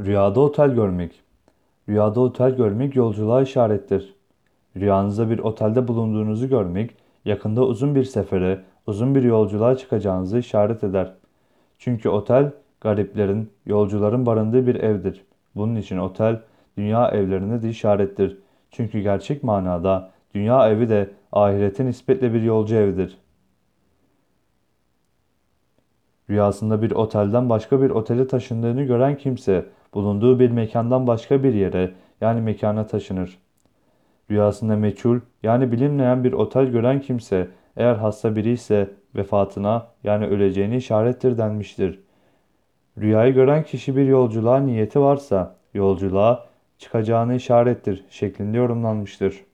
Rüyada otel görmek. Rüyada otel görmek yolculuğa işarettir. Rüyanızda bir otelde bulunduğunuzu görmek, yakında uzun bir sefere, uzun bir yolculuğa çıkacağınızı işaret eder. Çünkü otel, gariplerin, yolcuların barındığı bir evdir. Bunun için otel, dünya evlerine de işarettir. Çünkü gerçek manada dünya evi de ahirete nispetle bir yolcu evidir. Rüyasında bir otelden başka bir otele taşındığını gören kimse bulunduğu bir mekandan başka bir yere yani mekana taşınır. Rüyasında meçhul yani bilinmeyen bir otel gören kimse eğer hasta biri ise vefatına yani öleceğini işarettir denmiştir. Rüyayı gören kişi bir yolculuğa niyeti varsa yolculuğa çıkacağını işarettir şeklinde yorumlanmıştır.